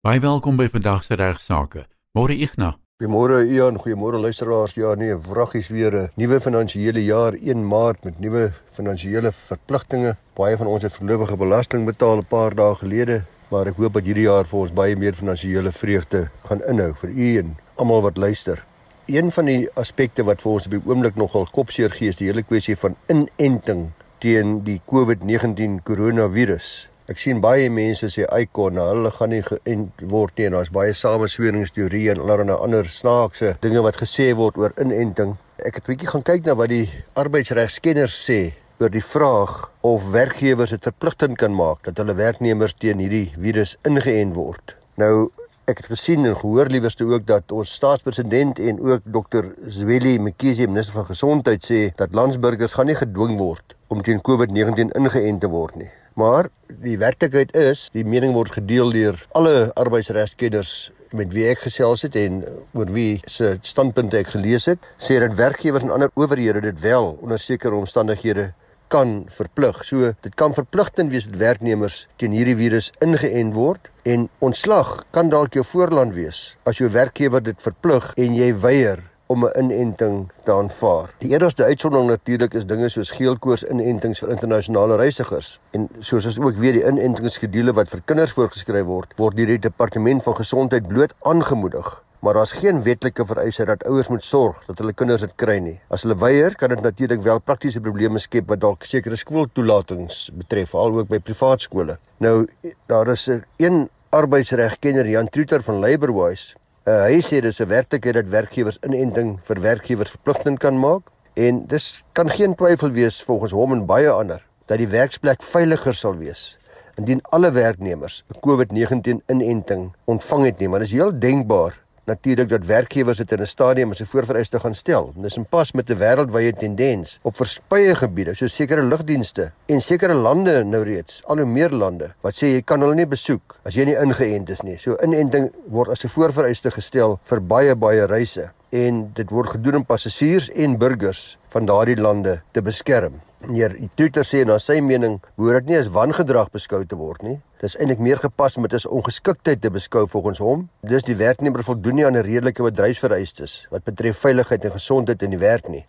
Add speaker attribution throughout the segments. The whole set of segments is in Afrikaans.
Speaker 1: Baie welkom by vandag se regsaake. Môre Ignas.
Speaker 2: Goeiemôre Ian, goeiemôre luisteraars. Ja nee, vraggies weer 'n nuwe finansiële jaar 1 Maart met nuwe finansiële verpligtinge. Baie van ons het verlowige belasting betaal 'n paar dae gelede, maar ek hoop dat hierdie jaar vir ons baie meer finansiële vreugde gaan inhou vir u en almal wat luister. Een van die aspekte wat vir ons op die oomblik nogal kopseer gee is die hele kwessie van inenting teen die COVID-19 koronavirus. Ek sien baie mense sê eikon, nou hulle gaan nie geënt word nie en daar's baie samesweringsteorieë en allerlei ander snaakse dinge wat gesê word oor inenting. Ek het 'n bietjie gaan kyk na wat die arbeidsregskenners sê oor die vraag of werkgewers dit verpligtend kan maak dat hulle werknemers teen hierdie virus ingeënt word. Nou ek het gesien en gehoor liewerste ook dat ons staatspresident en ook dokter Zweli Mkhize minister van gesondheid sê dat landsburgers gaan nie gedwing word om teen COVID-19 ingeënt te word nie. Maar die werklikheid is, die mening word gedeel deur alle arbeidsregkenners met wie ek gesels het en oor wie se standpunte ek gelees het, sê dat werkgewers en ander owerhede dit wel onder sekere omstandighede kan verplig. So dit kan verpligtend wees dat werknemers teen hierdie virus ingeënt word en ontslag kan dalk jou voorland wees as jou werkgewer dit verplig en jy weier om 'n inenting te aanvaar. Die eerste uitsondering natuurlik is dinge soos geelkoors inentings vir internasionale reisigers en soos as ook weer die inentingskedule wat vir kinders voorgeskryf word, word deur die departement van gesondheid bloot aangemoedig. Maar daar's geen wetlike vereiste dat ouers moet sorg dat hulle kinders dit kry nie. As hulle weier, kan dit natuurlik wel praktiese probleme skep wat dalk sekere skooltoelatings betref, al ook by privaat skole. Nou daar is 'n een arbeidsregkenner Jan Truter van Labourwise Uh, hy sê dis 'n werklikheid dat werkgewers inenting vir werkgewers verpligtend kan maak en dis kan geen twyfel wees volgens hom en baie ander dat die werksplek veiliger sal wees indien alle werknemers 'n COVID-19 inenting ontvang het nie, maar dis heel denkbaar natuurlik dat werkgewers dit in 'n stadium as 'n voorvereiste gaan stel. Dis in pas met 'n wêreldwye tendens op verspreide gebiede, so sekere lugdienste en sekere lande nou reeds, al hoe meer lande wat sê jy kan hulle nie besoek as jy nie ingeënt is nie. So inenting word as 'n voorvereiste gestel vir baie baie reise en dit word gedoen om passasiers en burgers van daardie lande te beskerm. Meneer Tuter sê na sy mening behoort dit nie as wangedrag beskou te word nie. Dis eintlik meer gepas om dit as ongeskiktheid te beskou volgens hom. Dis die werknemer voldoen nie aan 'n redelike bedryfsvereistes wat betref veiligheid en gesondheid in die werk nie.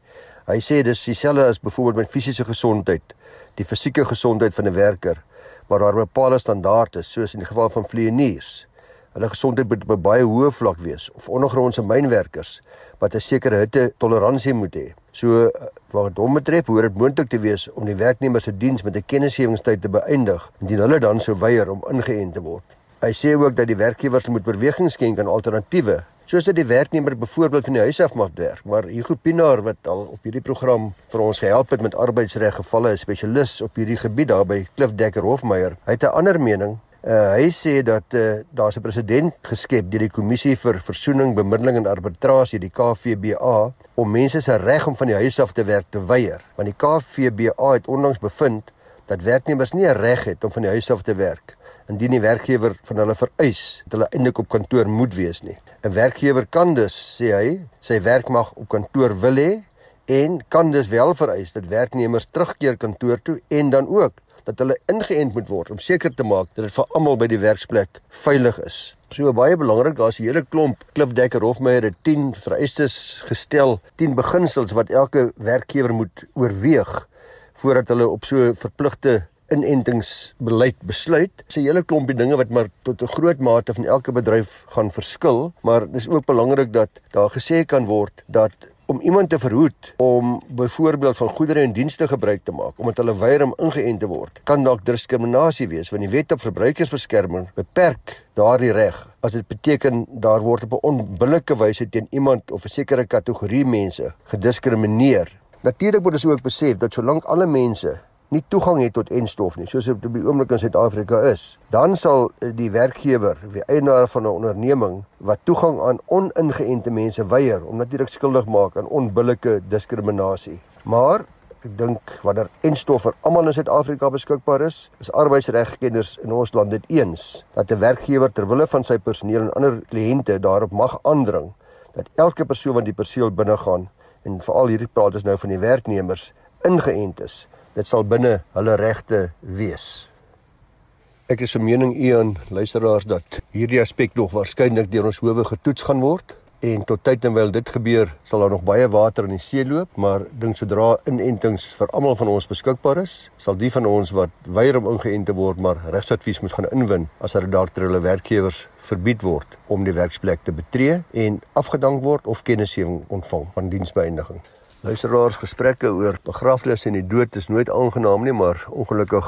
Speaker 2: Hy sê dis dieselfde as byvoorbeeld met fisiese gesondheid, die fisieke gesondheid van 'n werker, maar daar bepaalde standaarde soos in die geval van vlieëniers. Hulle gesondheid moet op 'n baie hoë vlak wees of ondergrondse mynwerkers wat 'n sekere hitte toleransie moet hê. So wat hom betref, hoor dit moontlik te wees om die werknemer se diens met 'n kennisgewingstyd te beëindig indien hulle dan sou weier om ingeënt te word. Hy sê ook dat die werkgewers moet beweging skenk aan alternatiewe, soos dat die werknemer byvoorbeeld van die huis af mag werk. Maar Hugo Pinaar wat al op hierdie program vir ons gehelp het met arbeidsreg gevalle, 'n spesialis op hierdie gebied daar by Klif Dekker Hofmeyer, hy het 'n ander mening Uh, hy sê dat uh, daar's 'n president geskep deur die kommissie vir versoening, bemiddeling en arbitrasie, die KVBA, om mense se reg om van die huis af te werk te weier. Want die KVBA het onlangs bevind dat werknemers nie 'n reg het om van die huis af te werk indien die werkgewer van hulle vereis dat hulle eintlik op kantoor moet wees nie. 'n Werkgewer kan dus, sê hy, sy werk mag op kantoor wil hê en kan dus wel vereis dat werknemers terugkeer kantoor toe en dan ook dat hulle ingeënt moet word om seker te maak dat dit vir almal by die werksplek veilig is. So baie belangrik, daar's 'n hele klomp Klifdekker Hofmeyer het 10 vereistes gestel, 10 beginsels wat elke werkgewer moet oorweeg voordat hulle op so verpligte inentingsbeleid besluit. Dis 'n hele klompie dinge wat maar tot 'n groot mate van elke bedryf gaan verskil, maar dis ook belangrik dat daar gesê kan word dat om iemand te verhoed om byvoorbeeld van goedere en dienste gebruik te maak omdat hulle weier om ingeënt te word, kan dalk diskriminasie wees want die wet op verbruikersbeskerming beperk daardie reg as dit beteken daar word op 'n onbillike wyse teen iemand of 'n sekere kategorie mense gediskrimineer. Natuurlik moet ons ook besef dat solank alle mense nie toegang het tot enstof nie, soos dit op die oomblik in Suid-Afrika is, dan sal die werkgewer, die eienaar van 'n onderneming wat toegang aan oningeënte mense weier, om natuurlik skuldig maak aan onbillike diskriminasie. Maar ek dink wanneer enstof vir almal in Suid-Afrika beskikbaar is, is arbeidsregkenners in ons land dit eens dat 'n werkgewer ter wille van sy personeel en ander kliënte daarop mag aandring dat elke persoon wat die perseel binne gaan en veral hierdie praat is nou van die werknemers ingeënt is dit sal binne hulle regte wees. Ek is 'n mening u aan luisteraars dat hierdie aspek nog waarskynlik deur ons howe getoets gaan word en tot tyd en wyl dit gebeur sal daar nog baie water in die see loop maar dink sodra inentings vir almal van ons beskikbaar is sal die van ons wat weier om ingeënt te word maar regsadvies moet gaan inwin as hulle dalk ter hulle werkgewers verbied word om die werksplek te betree en afgedank word of kennisgewing ontvang van diensbeëindiging Luisteraars gesprekke oor begrafnis en die dood is nooit aangenaam nie, maar ongelukkig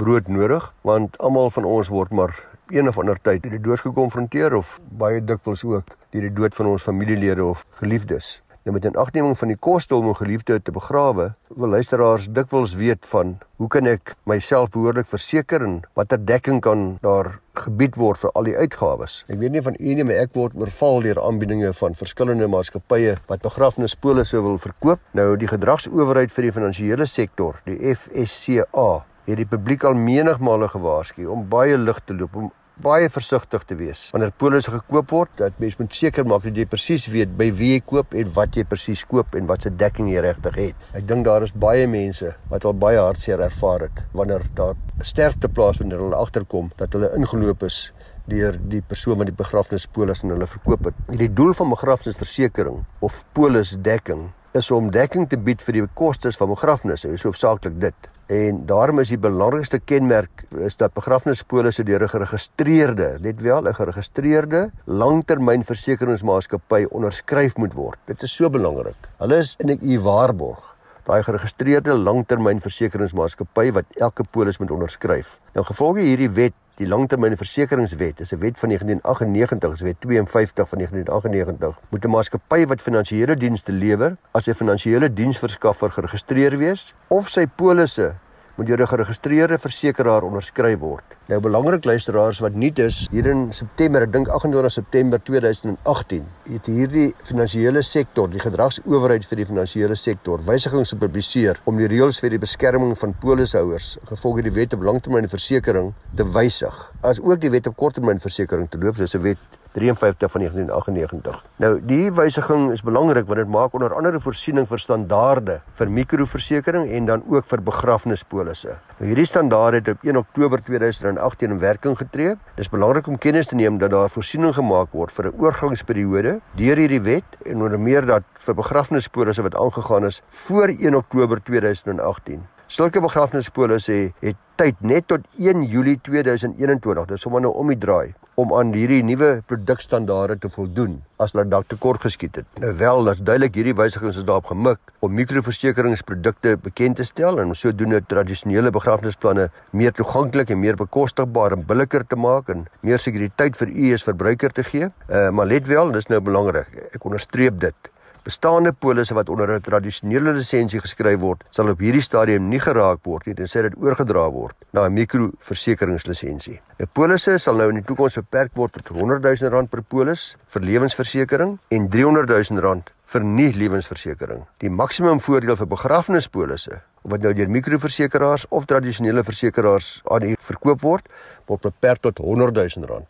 Speaker 2: brood nodig want almal van ons word maar een of ander tyd met die dood gekonfronteer of baie dikwels ook deur die dood van ons familielede of geliefdes. Nou met 'n agneming van die koste om 'n geliefde te begrawe, wil luisteraars dikwels weet van hoe kan ek myself behoorlik verseker en watter dekking kan daar gebied word vir al die uitgawes. Ek weet nie van u nie, maar ek word oorval deur aanbiedinge van verskillende maatskappye wat begrafnispolisse wil verkoop. Nou die gedragsowerheid vir die finansiële sektor, die FSCA, het die publiek al menigmale gewaarsku om baie lig te loop om baie versigtig te wees wanneer polisse gekoop word dat mens moet seker maak dat jy presies weet by wie jy koop en wat jy presies koop en wat se dekking jy regtig het. Ek dink daar is baie mense wat al baie hartseer ervaar het wanneer daar sterfte plaasvind en hulle agterkom dat hulle ingeloop is deur die persoon wat die begrafnispolis aan hulle verkoop het. Die doel van begrafnisversekering of polisdekking is om dekking te bied vir die kostes van begrafnisse. Is hoofsaaklik dit. En daarom is die belangrikste kenmerk is dat begrafnispolisse deur 'n geregistreerde, net wel 'n geregistreerde langtermynversekeringsmaatskappy onderskryf moet word. Dit is so belangrik. Hulle is in 'n u waarborg daai geregistreerde langtermynversekeringsmaatskappy wat elke polis moet onderskryf. Nou gevolge hierdie wet, die langtermynversekeringswet, is 'n wet van 1998, is wet 52 van 1998, moet 'n maatskappy wat finansiële dienste lewer as 'n finansiële diensverskaffer geregistreer wees of sy polisse moet deur 'n geregistreerde versekeraar onderskryf word. Nou belangrik luisteraars wat nuut is, hier in September, ek dink 28 September 2018, het hierdie finansiële sektor, die gedragsowerheid vir die finansiële sektor, wysigings gepubliseer om die reëls vir die beskerming van polishouers gevolg die wet op langtermynversekering te wysig, as ook die wet op korttermynversekering te loop, soos 'n wet 53 van 1998. Nou, die wysiging is belangrik want dit maak onder andere voorsiening vir standaarde vir mikroversekering en dan ook vir begrafnispolisse. Nou, hierdie standaarde het op 1 Oktober 2018 in werking getree. Dit is belangrik om kennis te neem dat daar voorsiening gemaak word vir 'n oorgangsperiode deur hierdie wet en onder meer dat vir begrafnispolisse wat aangegaan is voor 1 Oktober 2018 Sulke begrafnispolisse het tyd net tot 1 Julie 2021, dis sommer nou om die draai om aan hierdie nuwe produkstandaarde te voldoen as hulle dalk tekort geskiet het. Nou wel, dit's duidelik hierdie wysigings is daarop gemik om mikroversekeringsprodukte bekend te stel en sodoende tradisionele begrafnisplanne meer toeganklik en meer bekostigbaar en billiker te maak en meer sekuriteit vir u as verbruiker te gee. Uh, maar let wel, dis nou belangrik. Ek onderstreep dit. Bestaande polisse wat onder 'n tradisionele lisensie geskryf word, sal op hierdie stadium nie geraak word nie tensy dit oorgedra word na 'n mikroversekeringslisensie. 'n Polisse sal nou in die toekoms beperk word tot R100 000 per polis vir lewensversekering en R300 000 vir nie lewensversekering. Die maksimum voordeel vir begrafnispolisse, wat nou deur mikroversekeraars of tradisionele versekeraars aan u verkoop word, word beperk tot R100 000.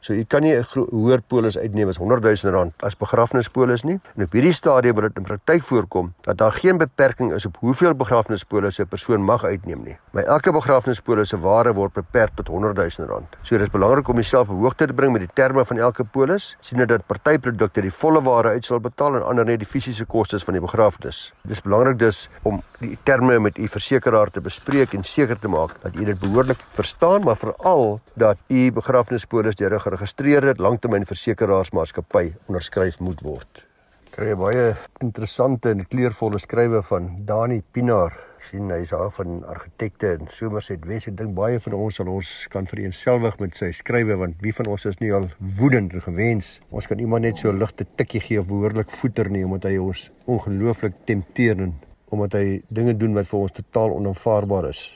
Speaker 2: So jy kan nie 'n hoër polis uitneem as 100 000 rand as begrafnispolis nie. En op hierdie stadium word dit in praktyk voorkom dat daar geen beperking is op hoeveel begrafnispolisse 'n persoon mag uitneem nie. Maar elke begrafnispolis se waarde word beperk tot 100 000 rand. So dit is belangrik om jouself op hoogte te bring met die terme van elke polis, sien dat partyprodukte die volle waarde uit sal betaal en ander net die fisiese kostes van die begrafnis. Dit is belangrik dus om die terme met u versekeraar te bespreek en seker te maak dat u dit behoorlik verstaan, maar veral dat u begrafnispolis deur 'n geregistreerde langtermynversekeraarsmaatskappy onderskryf moet word. Kry baie interessante en kleurvolle skrywe van Dani Pinaar. sien hy's daar van argitekte in Somerset Wes. Ek dink baie van ons sal ons kan vereenselwig met sy skrywe want wie van ons is nie al woedend en gewens. Ons kan iemand net so ligte tikkie gee of behoorlik voeter nie omdat hy ons ongelooflik tempteer en omdat hy dinge doen wat vir ons totaal onaanvaarbaar is.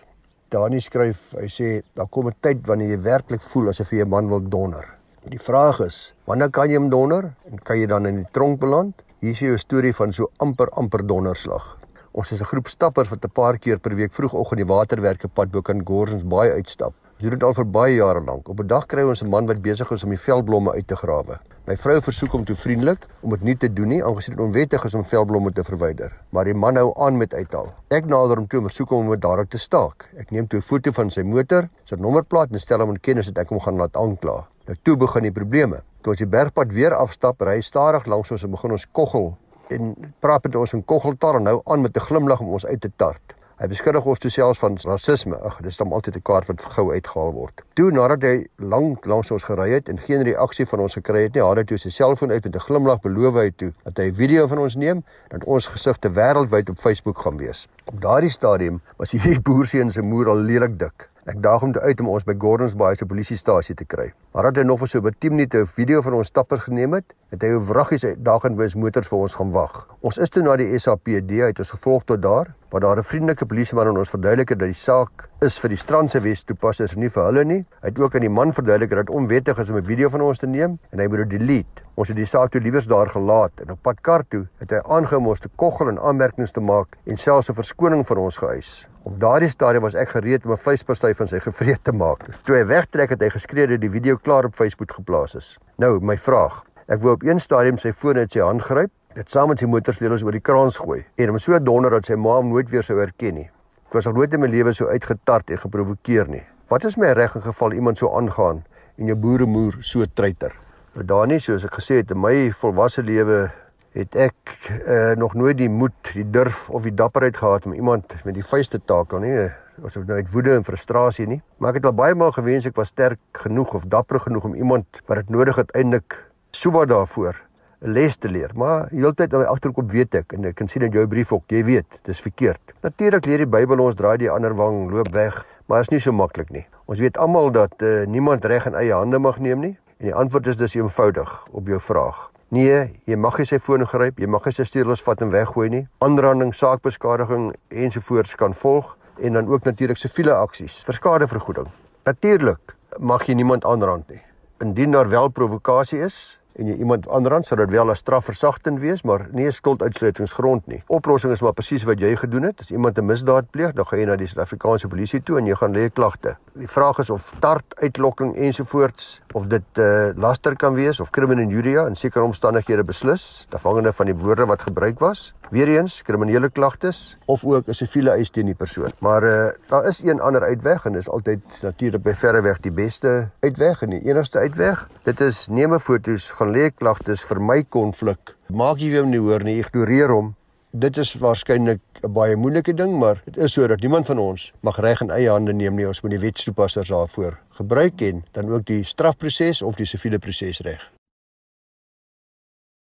Speaker 2: Dani skryf, hy sê daar kom 'n tyd wanneer jy werklik voel asof jy 'n man wil donder. Die vraag is, wanneer kan jy hom donder en kan jy dan in die tronk beland? Hier is 'n storie van so amper amper donderslag. Ons is 'n groep stappers wat 'n paar keer per week vroegoggend die waterwerke pad bo kan Gordons baie uitstap. Ons doen dit al vir baie jare lank. Op 'n dag kry ons 'n man wat besig is om die velblomme uit te grawe. My vrou versoek hom toe vriendelik om dit nie te doen nie, aangesien dit onwettig is om velblomme te verwyder. Maar die man hou aan met uithaal. Ek nader hom toe en versoek hom om dit dadelik te staak. Ek neem toe 'n foto van sy motor, sy nommerplaat en stel hom in kennis dat ek hom gaan laat aankla. Nou toe begin die probleme. Toe ons die bergpad weer afstap, ry stadig langs ons en begin ons koggel en praat met ons in koggeltaal en nou aan met 'n glimlag om ons uit te tart. Hy beskuldig ons toe selfs van rasisme. Ag, dis dan altyd 'n kaart wat gou uitgehaal word. Toe nadat hy lank langs ons gery het en geen reaksie van ons gekry het nie, haal hy toe sy selfoon uit met 'n glimlag beloof hy toe dat hy 'n video van ons neem en ons gesigte wêreldwyd op Facebook gaan wees. Op daardie stadium was hierdie boerseun se moer al lelik dik. Ek daag hom uit om ons by Gordons Bay se polisiestasie te kry. Maar het hy nog vir so 'n 10 minute 'n video van ons stappers geneem het, het hy 'n vraggies daag en bus motors vir ons gaan wag. Ons is toe na die SAPD uit ons gevolg tot daar, waar daar 'n vriendelike polisieman aan ons verduidelik het dat die saak is vir die strandse Wes toepassers nie vir hulle nie. Hy het ook aan die man verduidelik dat onwettig is om 'n video van ons te neem en hy moet dit delete. Ons het die saak toe liewers daar gelaat en op pad kar toe het hy aangehou om ons te koggel en aanmerkings te maak en selfs 'n verskoning van ons geëis. Op daardie stadium was ek gereed om 'n vleispastei van sy gevreet te maak. Toe hy wegtrek het hy geskree dat die video klaar op Facebook geplaas is. Nou, my vraag. Ek wou op een stadium sy foon uit sy hand gryp, dit saam met sy motorsleutels oor die kraans gooi en hom so donder dat sy ma hom nooit weer sou herken nie. Ek was nog nooit in my lewe so uitgetart en geprovokeer nie. Wat is my reg in geval iemand so aangaan en jou boeremoer so treiter? Maar daar nie soos ek gesê het in my volwasse lewe het ek uh, nog nooit die moed, die durf of die dapperheid gehad om iemand met die vuiste te takel nie. Ons het nou uit woede en frustrasie nie, maar ek het al baie maal gewens ek was sterk genoeg of dapper genoeg om iemand wat dit nodig het eintlik soba daarvoor 'n les te leer. Maar heeltyd aan my agterkop weet ek en ek kan sien in jou brief ook, jy weet, dis verkeerd. Natuurlik leer die Bybel ons draai die ander wang, loop weg, maar is nie so maklik nie. Ons weet almal dat uh, niemand reg in eie hande mag neem nie en die antwoord is dis eenvoudig op jou vraag. Nee, jy mag nie sy foon gryp, jy mag nie sy stelsels vat en weggooi nie. Aanranding, saakbeskadiging ensovoorts kan volg en dan ook natuurlik siviele aksies vir skadevergoeding. Natuurlik mag jy niemand aanrand nie. Indien daar wel provokasie is, en jy iemand aanrand sou dit wel 'n strafversagting wees, maar nie 'n skulduitsluitingsgrond nie. Oplossing is maar presies wat jy gedoen het. As iemand 'n misdaad pleeg, dan gaan jy na die Suid-Afrikaanse polisie toe en jy gaan lê klagte. Die vraag is of tart uitlokking ensovoorts of dit uh, laster kan wees of kriminele juria in sekere omstandighede beslis, afhangende van die woorde wat gebruik was. Weereens kriminele klagtes of ook 'n siviele eis teen die persoon. Maar uh, daar is een ander uitweg en dis altyd natuurlik by verre weg die beste uitweg en die enigste uitweg. Dit is neem 'n foto's gaan lê klagtes vir my konflik. Maak jy hom nie hoor nie, ignoreer hom. Dit is waarskynlik 'n baie moeilike ding, maar dit is sodat niemand van ons mag reg in eie hande neem nie. Ons moet die wetstoepassers daarvoor gebruik en dan ook die strafproses of die siviele proses reg.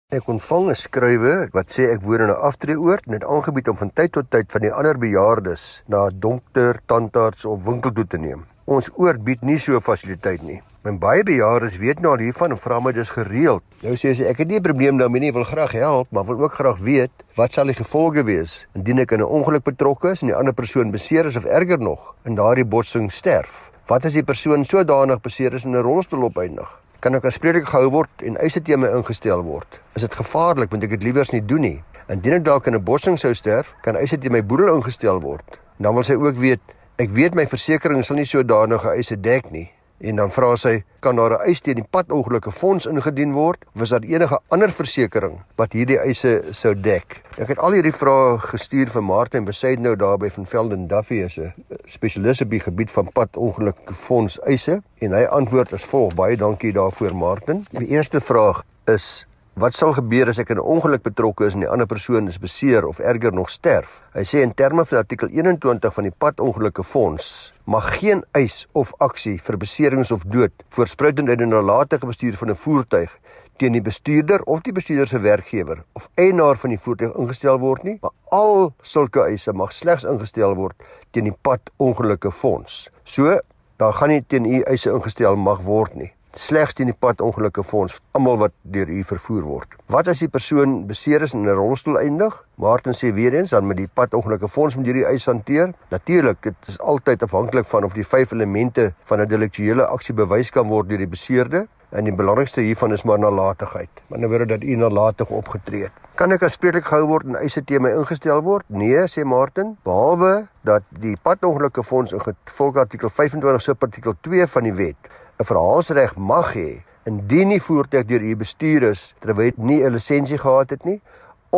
Speaker 2: Ek ontvang 'n skrywe wat sê ek woon in 'n aftreeoord en het aangebied om van tyd tot tyd van die ander bejaardes na dokter, tandarts of winkel toe te neem. Ons oord bied nie so fasiliteit nie. My baie bejaardes weet nou al hiervan en vra my dis gereeld. Nou sê sy ek het nie 'n probleem daarmee nie, wil graag help, maar wil ook graag weet wat sal die gevolge wees indien ek in 'n ongeluk betrokke is en die ander persoon beseer is of erger nog in daardie botsing sterf. Wat as die persoon sodanig beseer is en 'n rolstoel opeindig? Kan ek aanspreeklik gehou word en eise teen my ingestel word? Is dit gevaarlik want ek dit liewers nie doen nie? Indien ek dalk in 'n botsing sou sterf, kan eise teen my boedel ingestel word. Dan wil sy ook weet, ek weet my versekerings sal nie sodanige eise dek nie. En dan vra sy, kan daar 'n eis teen die padongelukke fonds ingedien word of is daar enige ander versekerings wat hierdie eise sou dek? Ek het al hierdie vrae gestuur vir Martin Besaid nou daar by van Velden Duffy is 'n spesialis op die gebied van padongelukke fonds eise en hy antwoord as volg: Baie dankie daarvoor Martin. Die eerste vraag is Wat sal gebeur as ek in 'n ongeluk betrokke is en die ander persoon is beseer of erger nog sterf? Hy sê in terme van artikel 21 van die padongelukke fonds mag geen eis of aksie vir beserings of dood voorspruitend uit 'n nalatige bestuur van 'n voertuig teen die bestuurder of die bestuurder se werkgewer of eienaar van die voertuig ingestel word nie, maar al sulke eise mag slegs ingestel word teen die padongelukke fonds. So, daar gaan nie teen u eise ingestel mag word nie slegs teen die pad ongelukke fonds almal wat deur u vervoer word. Wat as die persoon beseer is en in 'n rolstoel eindig? Martin sê weer eens dan met die pad ongelukke fonds moet hierdie eis hanteer. Natuurlik, dit is altyd afhanklik van of die vyf elemente van 'n delektuele aksie bewys kan word deur die beseerde en die belangrikste hiervan is maar nalatigheid. Maar nou word dat u nalatig opgetree het. Kan ek aanspreeklik gehou word en eise teen my ingestel word? Nee, sê Martin, behalwe dat die padongelukke fonds in gevolg artikel 25 subartikel 2 van die wet 'n verhaalsreg mag hê indien die voertuig deur u bestuur is terwyl hy nie 'n lisensie gehad het nie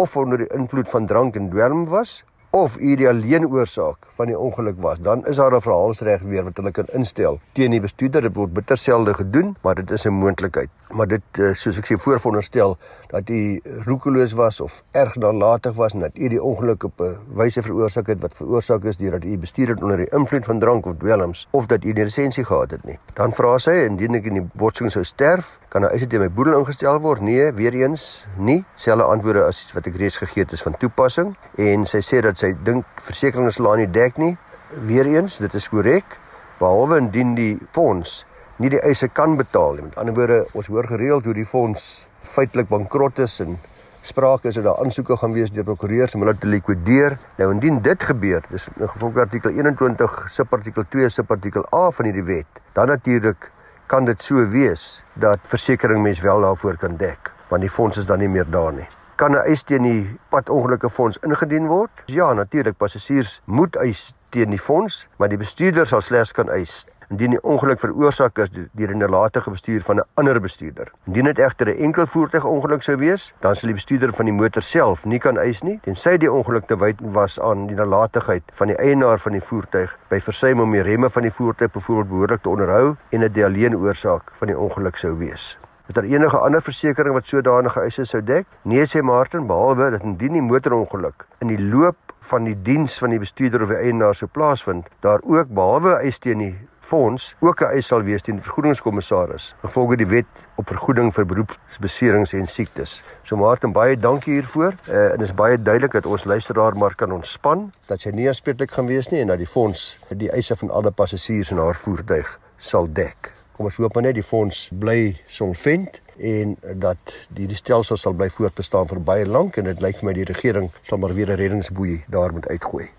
Speaker 2: of onder die invloed van drank en dwelm was of u die alleen oorsaak van die ongeluk was, dan is daar 'n verhaalsreg weer wat hulle kan instel teen die bestuurder. Dit word bitter selde gedoen, maar dit is 'n moontlikheid. Maar dit eh, soos ek sê vooronderstel dat u roekeloos was of erg nalatig was en dat u die ongeluk op 'n wyse veroorsaak het wat veroorsaak is deurdat u bestuur het onder die invloed van drank of dwelms of dat u nie lisensie gehad het nie. Dan vra sy indien ek in die botsing sou sterf, kan 'n eis teen my boedel ingestel word? Nee, weer eens nie. Selfe antwoorde as wat ek reeds gegee het is van toepassing en sy sê dat sy dink versekerings sal nie dek nie. Weereens, dit is korrek, behalwe indien die fonds nie die eise kan betaal nie. Met ander woorde, ons hoor gereeld hoe die fonds feitelik bankrot is en sprake is dat daar aansoeke gaan wees deur prokureurs om hulle te likwideer. Nou indien dit gebeur, dis in gevolg artikel 21 subartikel 2 subartikel A van hierdie wet, dan natuurlik kan dit so wees dat versekerings mens wel daarvoor kan dek, want die fonds is dan nie meer daar nie kan 'n eis teen die padongelukke fonds ingedien word? Ja, natuurlik, passasiers moet eis teen die fonds, maar die bestuurder sal slegs kan eis indien die ongeluk veroorsaak is deur 'n nalatige bestuur van 'n ander bestuurder. Indien dit egter 'n enkel voertuigongeluk sou wees, dan sal die bestuurder van die motor self nie kan eis nie, tensy die ongeluk te wyte was aan die nalatigheid van die eienaar van die voertuig by versuim om die remme van die voertuig byvoorbeeld behoorlik te onderhou en dit die alleen oorsaak van die ongeluk sou wees. Is daar enige ander versekerings wat sodanige eise sou dek? Nee sê Martin, behalwe dat indien die motorongeluk in die loop van die diens van die bestuurder of die eienaar sou plaasvind, daar ook behalwe eis teen die fonds ook 'n eis sal wees teen die vergoedingskommissaris gevolge die wet op vergoeding vir beroepsbeserings en siektes. So Martin, baie dankie hiervoor. Uh, en dit is baie duidelik dat ons luisteraar maar kan ontspan dat sy nie aanspreeklik gaan wees nie en dat die fonds die eise van alle passasiers in haar voertuig sal dek. Kom ons hoop maar net die fonds bly solvent en dat die, die stelsel sal bly voortbestaan vir baie lank en dit lyk vir my die regering sal maar weer 'n reddingsboei daar moet uitgooi.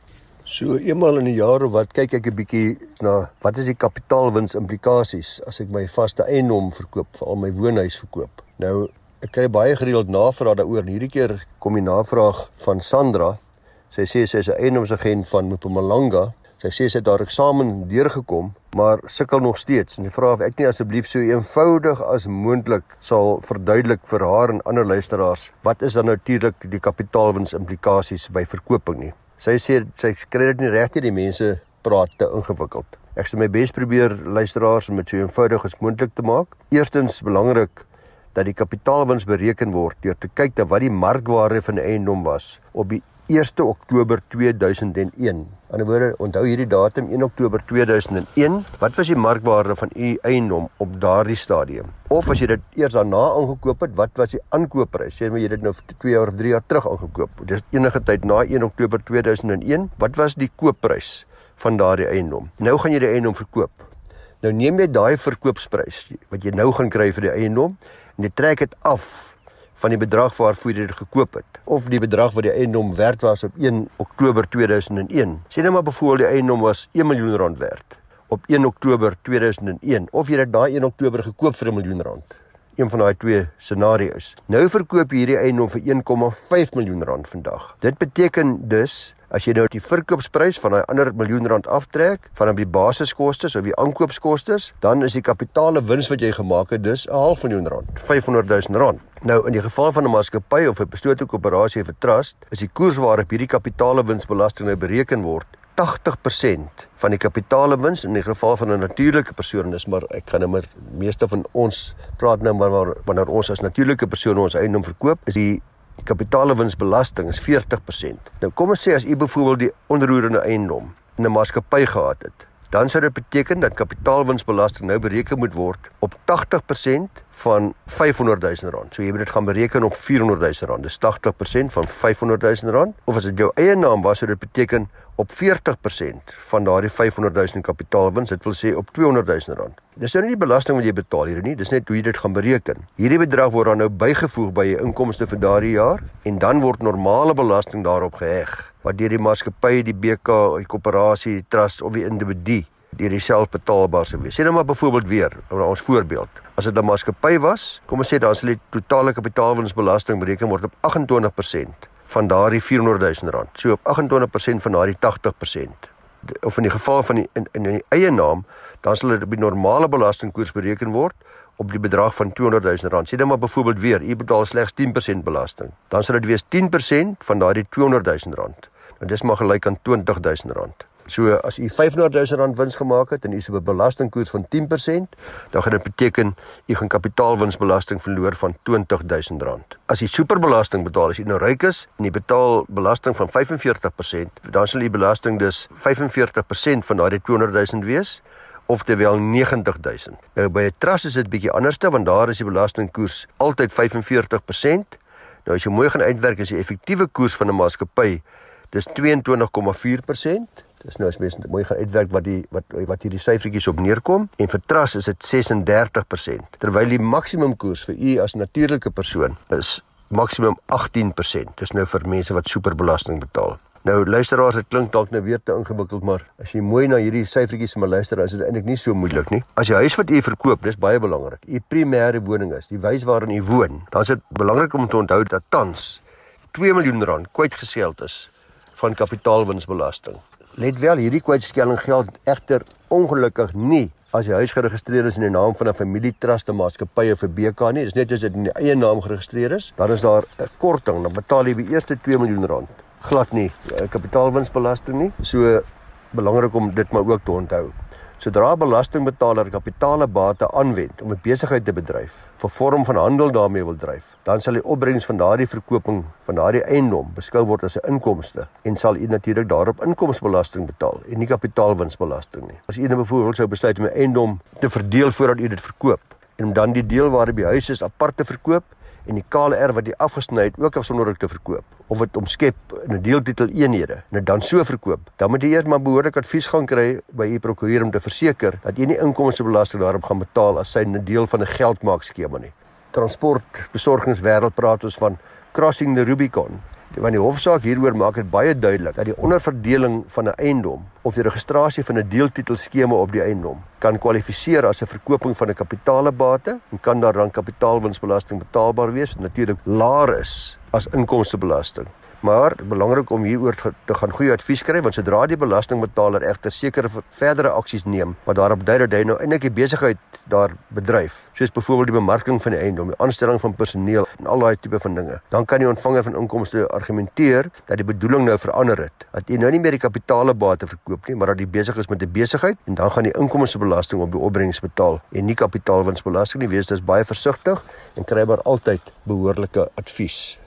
Speaker 2: So eenmal in 'n jaar of wat kyk ek 'n bietjie na wat is die kapitaalwins implikasies as ek my vaste eiendom verkoop, veral my woonhuis verkoop. Nou ek kry baie gereeld navrae daaroor. Hierdie keer kom die navraag van Sandra. Sy sê sy is 'n eiendomsagent van Mpumalanga Sy sê sy het daar eksamen deurgekom, maar sukkel nog steeds. En sy vra of ek nie asseblief so eenvoudig as moontlik sal verduidelik vir haar en ander luisteraars wat is dan natuurlik die kapitaalwins implikasies by verkooping nie. Sy sê sy kry dit nie reg nie, die mense praat te ingewikkeld. Ek sal my bes probeer luisteraars om dit so eenvoudig as moontlik te maak. Eerstens belangrik dat die kapitaalwins bereken word deur te kyk na wat die markwaarde van 'n eiendom was op die 1 Oktober 2001. Aan die woorde, onthou hierdie datum 1 Oktober 2001. Wat was die markwaarde van u eiendom op daardie stadium? Of as jy dit eers daarna aangekoop het, wat was die aankoopprys? Sê jy dit nou 2 jaar of 3 jaar terug aangekoop? Dis enige tyd na 1 Oktober 2001. Wat was die koopprys van daardie eiendom? Nou gaan jy die eiendom verkoop. Nou neem jy daai verkoopsprys wat jy nou gaan kry vir die eiendom en jy trek dit af van die bedrag waarvoor jy dit gekoop het of die bedrag wat die eiendom werd was op 1 Oktober 2001. Sê nou maar byvoorbeeld die eiendom was 1 miljoen rand werd op 1 Oktober 2001 of jy dit daai 1 Oktober gekoop vir 'n miljoen rand. Een van daai twee scenario's. Nou verkoop hierdie eiendom vir 1,5 miljoen rand vandag. Dit beteken dus As jy nou die verkoopsprys van daai ander miljoen rand aftrek van op die basiskoste of die aankoopskoste, dan is die kapitaale wins wat jy gemaak het dus 'n half miljoen rand, 500 000 rand. Nou in die geval van 'n maatskappy of 'n beslote koöperasie of 'n trust, is die koers waarop hierdie kapitaale winsbelasting nou bereken word 80% van die kapitaale wins in die geval van 'n natuurlike persoon is maar ek gaan nou maar meeste van ons praat nou maar wanneer ons as natuurlike persone ons eiendom verkoop is die kapitaalwinsbelasting is 40%. Nou kom ons sê as u byvoorbeeld die onroerende eiendom in 'n maatskappy gehad het, dan sou dit beteken dat kapitaalwinsbelasting nou bereken moet word op 80% van 500 000 rand. So jy moet dit gaan bereken op 400 000 rand. Dis 80% van 500 000 rand. Of as dit jou eie naam was, sou dit beteken op 40% van daardie 500 000 kapitaalwins. Dit wil sê op 200 000 rand. Dis nou nie die belasting wat jy betaal hier nie, dis net hoe jy dit gaan bereken. Hierdie bedrag word dan nou bygevoeg by jou inkomste vir daardie jaar en dan word normale belasting daarop geheg wat deur die maatskappy, die BK, die koöperasie, die trust of die individu deur jouself betaalbaar sou wees. Sê nou maar byvoorbeeld weer, nou ons voorbeeld. As dit 'n maatskappy was, kom ons sê dan sal die totale kapitaalwinsbelasting bereken word op 28% van daardie 400 000 rand. So op 28% van daardie 80%. Of in die geval van die in, in die eie naam, dan sal dit op die normale belastingkoers bereken word op die bedrag van 200 000 rand. Sê dan maar byvoorbeeld weer, u betaal slegs 10% belasting. Dan sal dit wees 10% van daardie 200 000 rand. En dis maar gelyk aan R20000. So as u R500000 wins gemaak het en u se belastingkoers van 10%, dan gaan dit beteken u gaan kapitaalwinsbelasting verloor van R20000. As u superbelasting betaal, as u nou ryk is en u betaal belasting van 45%, dan sal u belasting dus 45% van daardie R200000 wees oftewel 90000. Nou by 'n trust is dit bietjie anderste want daar is die belastingkoers altyd 45%. Nou as jy mooi gaan uitwerk is die effektiewe koers van 'n maatskappy dis 22,4%. Dis nou as mens mooi gaan uitwerk wat die wat wat hierdie syfertjies op neerkom en vir trust is dit 36% terwyl die maksimum koers vir u as natuurlike persoon is maksimum 18%. Dis nou vir mense wat superbelasting betaal. Nou luisteraars, dit klink dalk nou weer te ingewikkeld, maar as jy mooi na hierdie syfertjies maar luister, is dit eintlik nie so moeilik nie. As jy huis wat u verkoop, dis baie belangrik. U primêre woning is, die wys waarin u woon. Dan is dit belangrik om te onthou dat tans 2 miljoen rand kwytgeskeld is van kapitaalwinsbelasting. Let wel, hierdie kwytskelling geld egter ongelukkig nie as die huis geregistreer is in die naam van 'n familietrust of maatskappy of 'n BK nie. Dis net as dit in die eie naam geregistreer is, dan is daar 'n korting, dan betaal jy die eerste 2 miljoen rand glad nie eh, kapitaalwinsbelasting nie. So belangrik om dit maar ook te onthou. Sodra 'n belastingbetaler kapitale bate aanwend om 'n besigheid te bedryf, vir vorm van handel daarmee wil dryf, dan sal die opbrengs van daardie verkoping van daardie eiendom beskou word as 'n inkomste en sal u natuurlik daarop inkomstebelasting betaal en nie kapitaalwinsbelasting nie. As u nou byvoorbeeld sou besluit om 'n eiendom te verdeel voordat u dit verkoop en om dan die deel waar die huis is apart te verkoop en die KLR wat jy afgesny het ook afsonderlik te verkoop of dit omskep in 'n deeltitel eenhede en dan so verkoop, dan moet jy eers maar behoorlik advies gaan kry by u prokureur om te verseker dat jy nie inkomstebelasting daarop gaan betaal as sy 'n deel van 'n geldmaak skema nie. Transport besorgingswêreld praat ons van crossing the Rubicon. Want die hofsaak hieroor maak dit baie duidelik dat die onderverdeling van 'n eiendom of die registrasie van 'n deeltitelskema op die eiendom kan kwalifiseer as 'n verkoping van 'n kapitaalebate en kan daar dan kapitaalwinsbelasting betaalbaar wees, natuurlik laer is as inkomstebelasting. Maar belangrik om hieroor te gaan goeie advies kry want sodra die belastingbetaler egter sekere verdere aksies neem wat daarop dui dat hy nou eintlik die besigheid daar bedryf, soos byvoorbeeld die bemarking van die eiendom, die aanstelling van personeel en al daai tipe van dinge, dan kan die ontvanger van inkomste argumenteer dat die bedoeling nou verander het. Dat jy nou nie meer die kapitaalebate verkoop nie, maar dat jy besig is met 'n besigheid en dan gaan die inkomstebelasting op die opbrengs betaal en nie kapitaalwinsbelasting nie. Wees dus baie versigtig en kry maar altyd behoorlike advies.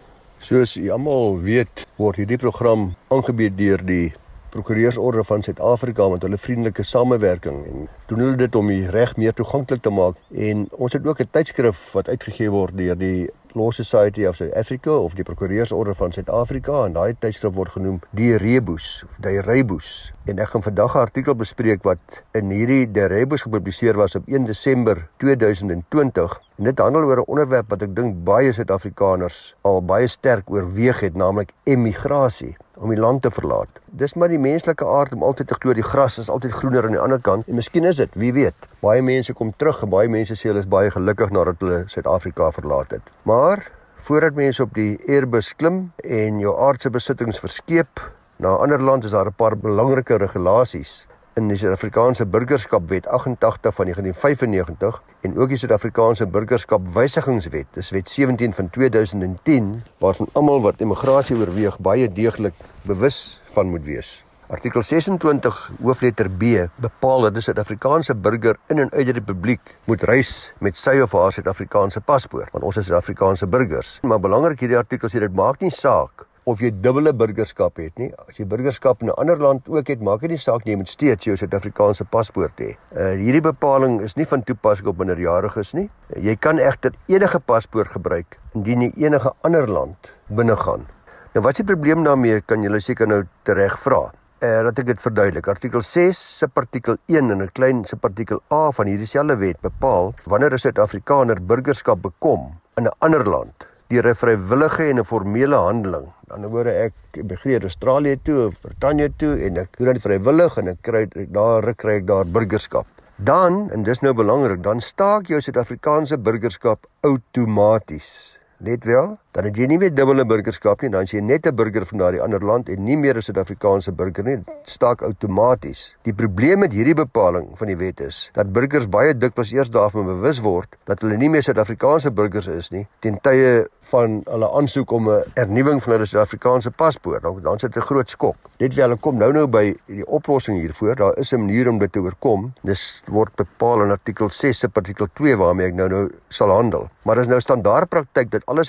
Speaker 2: Soos julle almal weet, word hierdie program aangebied deur die Prokureursorde van Suid-Afrika met hulle vriendelike samewerking en doen hulle dit om die reg meer toeganklik te maak. En ons het ook 'n tydskrif wat uitgegee word deur die Law Society of South Africa of die Prokureursorde van Suid-Afrika en daai tydskrif word genoem Die Rebus of Die Rebus. En ek gaan vandag 'n artikel bespreek wat in hierdie Die Rebus gepubliseer was op 1 Desember 2020 en dit handel oor 'n onderwerp wat ek dink baie Suid-Afrikaners al baie sterk oorweeg het, naamlik emigrasie om die land te verlaat. Dis maar die menslike aard om altyd te glo die gras is altyd groener aan die ander kant en miskien is dit, wie weet. Baie mense kom terug en baie mense sê hulle is baie gelukkig nadat hulle Suid-Afrika verlaat het. Maar voordat mense op die Airbus klim en jou aardse besittings verskeep na 'n ander land is daar 'n paar belangrike regulasies in die Suid-Afrikaanse Burgerskapwet 88 van 1995 en ook die Suid-Afrikaanse Burgerskap Wysigingswet, dis Wet 17 van 2010, waarvan almal wat immigrasie oorweeg baie deeglik bewus van moet wees. Artikel 26 hoofletter B bepaal dat 'n Suid-Afrikaanse burger in en uit die republiek moet reis met sy of haar Suid-Afrikaanse paspoort, want ons is Suid-Afrikaanse burgers. Maar belangrik hierdie artikel sê dit maak nie saak of jy dubbele burgerskap het nie. As jy burgerskap in 'n ander land ook het, maak dit nie saak nie, jy moet steeds jou Suid-Afrikaanse paspoort hê. Uh hierdie bepaling is nie van toepassing op minderjariges nie. Jy kan egter enige paspoort gebruik indien jy enige ander land binnegaan. Nou wat is die probleem daarmee? Kan jy seker nou tereg vra. Uh, laat ek dit verduidelik. Artikel 6 se artikel 1 en 'n klein se artikel A van hierdie selfde wet bepaal wanneer 'n Suid-Afrikaner burgerskap bekom in 'n ander land deur 'n vrywillige en 'n formele handeling. Aan die woorde ek begreep Australië toe of Brittanje toe en ek doen dit vrywillig en ek kry daar kry ek daar burgerskap. Dan en dis nou belangrik, dan staak jou Suid-Afrikaanse burgerskap outomaties. Let wel, dan het jy nie meer dubbele burgerskap nie, dan is jy net 'n burger van daardie ander land en nie meer 'n Suid-Afrikaanse burger nie. Dit staak outomaties. Die probleem met hierdie bepaling van die wet is dat burgers baie dikwels eers daarvan bewus word dat hulle nie meer Suid-Afrikaanse burgers is nie ten tye van hulle aansoek om 'n hernuwing van hulle Suid-Afrikaanse paspoort. Dan dan sit 'n groot skok. Dit wel hulle kom nou nou by die oplossing hiervoor. Daar is 'n manier om dit te oorkom. Dis word bepaal in artikel 6 se artikel 2 waarmee ek nou nou sal handel. Maar dis nou standaard praktyk dat alle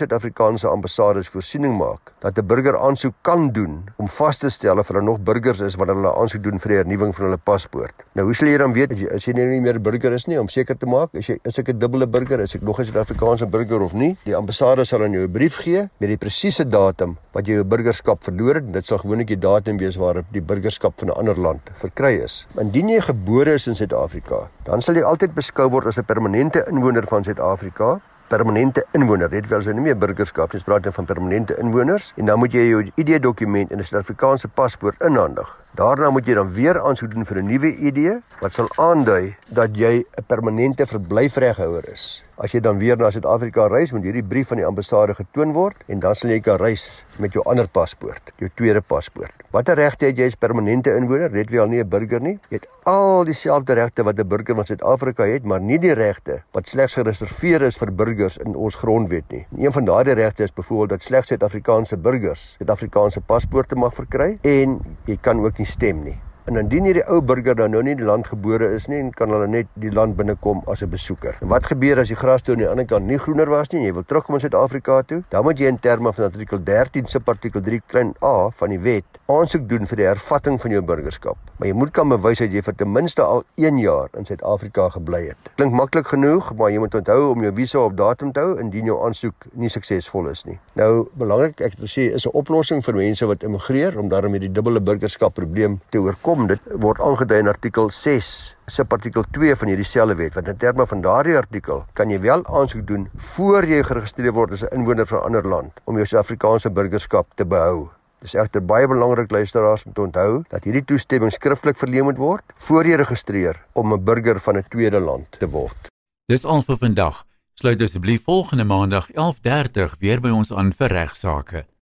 Speaker 2: Suid-Afrikaanse ambassades voorsiening maak dat 'n burger aansoek kan doen om vas te stel of hulle nog burgers is wanneer hulle aansoek doen vir die hernuwing van hulle paspoort. Nou hoe sal jy dan weet as jy, as jy nie meer burger is nie om seker te maak as jy is ek 'n dubbele burger, is ek nog 'n Suid-Afrikaanse burger of nie? Die ambassade sal aan jou 'n brief gee met die presiese datum wat jy jou burgerskap verloor het. Dit sal gewoonlik die datum wees waarop die burgerskap van 'n ander land verkry is. Indien jy gebore is in Suid-Afrika, dan sal jy altyd beskou word as 'n permanente inwoner van Suid-Afrika permanente inwoner. Dit wil sê nie meer burgerskap nie, ons praat net van permanente inwoners en dan moet jy jou ID-dokument en 'n Suid-Afrikaanse paspoort inhandig. Daarna moet jy dan weer aansoek doen vir 'n nuwe ID wat sal aandui dat jy 'n permanente verblyfreghouer is. As jy dan weer na Suid-Afrika reis, moet hierdie brief van die ambassade getoon word en dan sal jy kan reis met jou ander paspoort, jou tweede paspoort. Watter regte het jy as permanente inwoner? Net wel nie 'n burger nie. Jy het al dieselfde regte wat 'n burger van Suid-Afrika het, maar nie die regte wat slegs gereserveer is vir burgers in ons grondwet nie. En een van daardie regte is byvoorbeeld dat slegs Suid-Afrikaanse burgers Suid-Afrikaanse paspoorte mag verkry en jy kan ook nie stem nie. En indien hierdie ou burger dan nou nie in die land gebore is nie, kan hulle net die land binnekom as 'n besoeker. En wat gebeur as die grasdoor aan die ander kant nie groener was nie en jy wil terugkom in Suid-Afrika toe? Dan moet jy in terme van artikel 13 subartikel 3 klein a van die wet aansoek doen vir die hervatting van jou burgerskap. Maar jy moet kan bewys dat jy vir ten minste al 1 jaar in Suid-Afrika gebly het. Klink maklik genoeg, maar jy moet onthou om jou visa op datum te hou indien jou aansoek nie suksesvol is nie. Nou, belangrik ek wil sê is 'n oplossing vir mense wat immigreer om daarmee die dubbele burgerskap probleem te oorkom kom dit word aangedui in artikel 6 subartikel 2 van hierdie selfde wet want in terme van daardie artikel kan jy wel aansoek doen voor jy geregistreer word as 'n inwoner van 'n ander land om jou Suid-Afrikaanse burgerskap te behou. Dis egter baie belangrik luisteraars om te onthou dat hierdie toestemming skriftelik verleen moet word voor jy registreer om 'n burger van 'n tweede land te word.
Speaker 1: Dis al vir vandag. Sluit asseblief volgende maandag 11:30 weer by ons aan vir regsaake.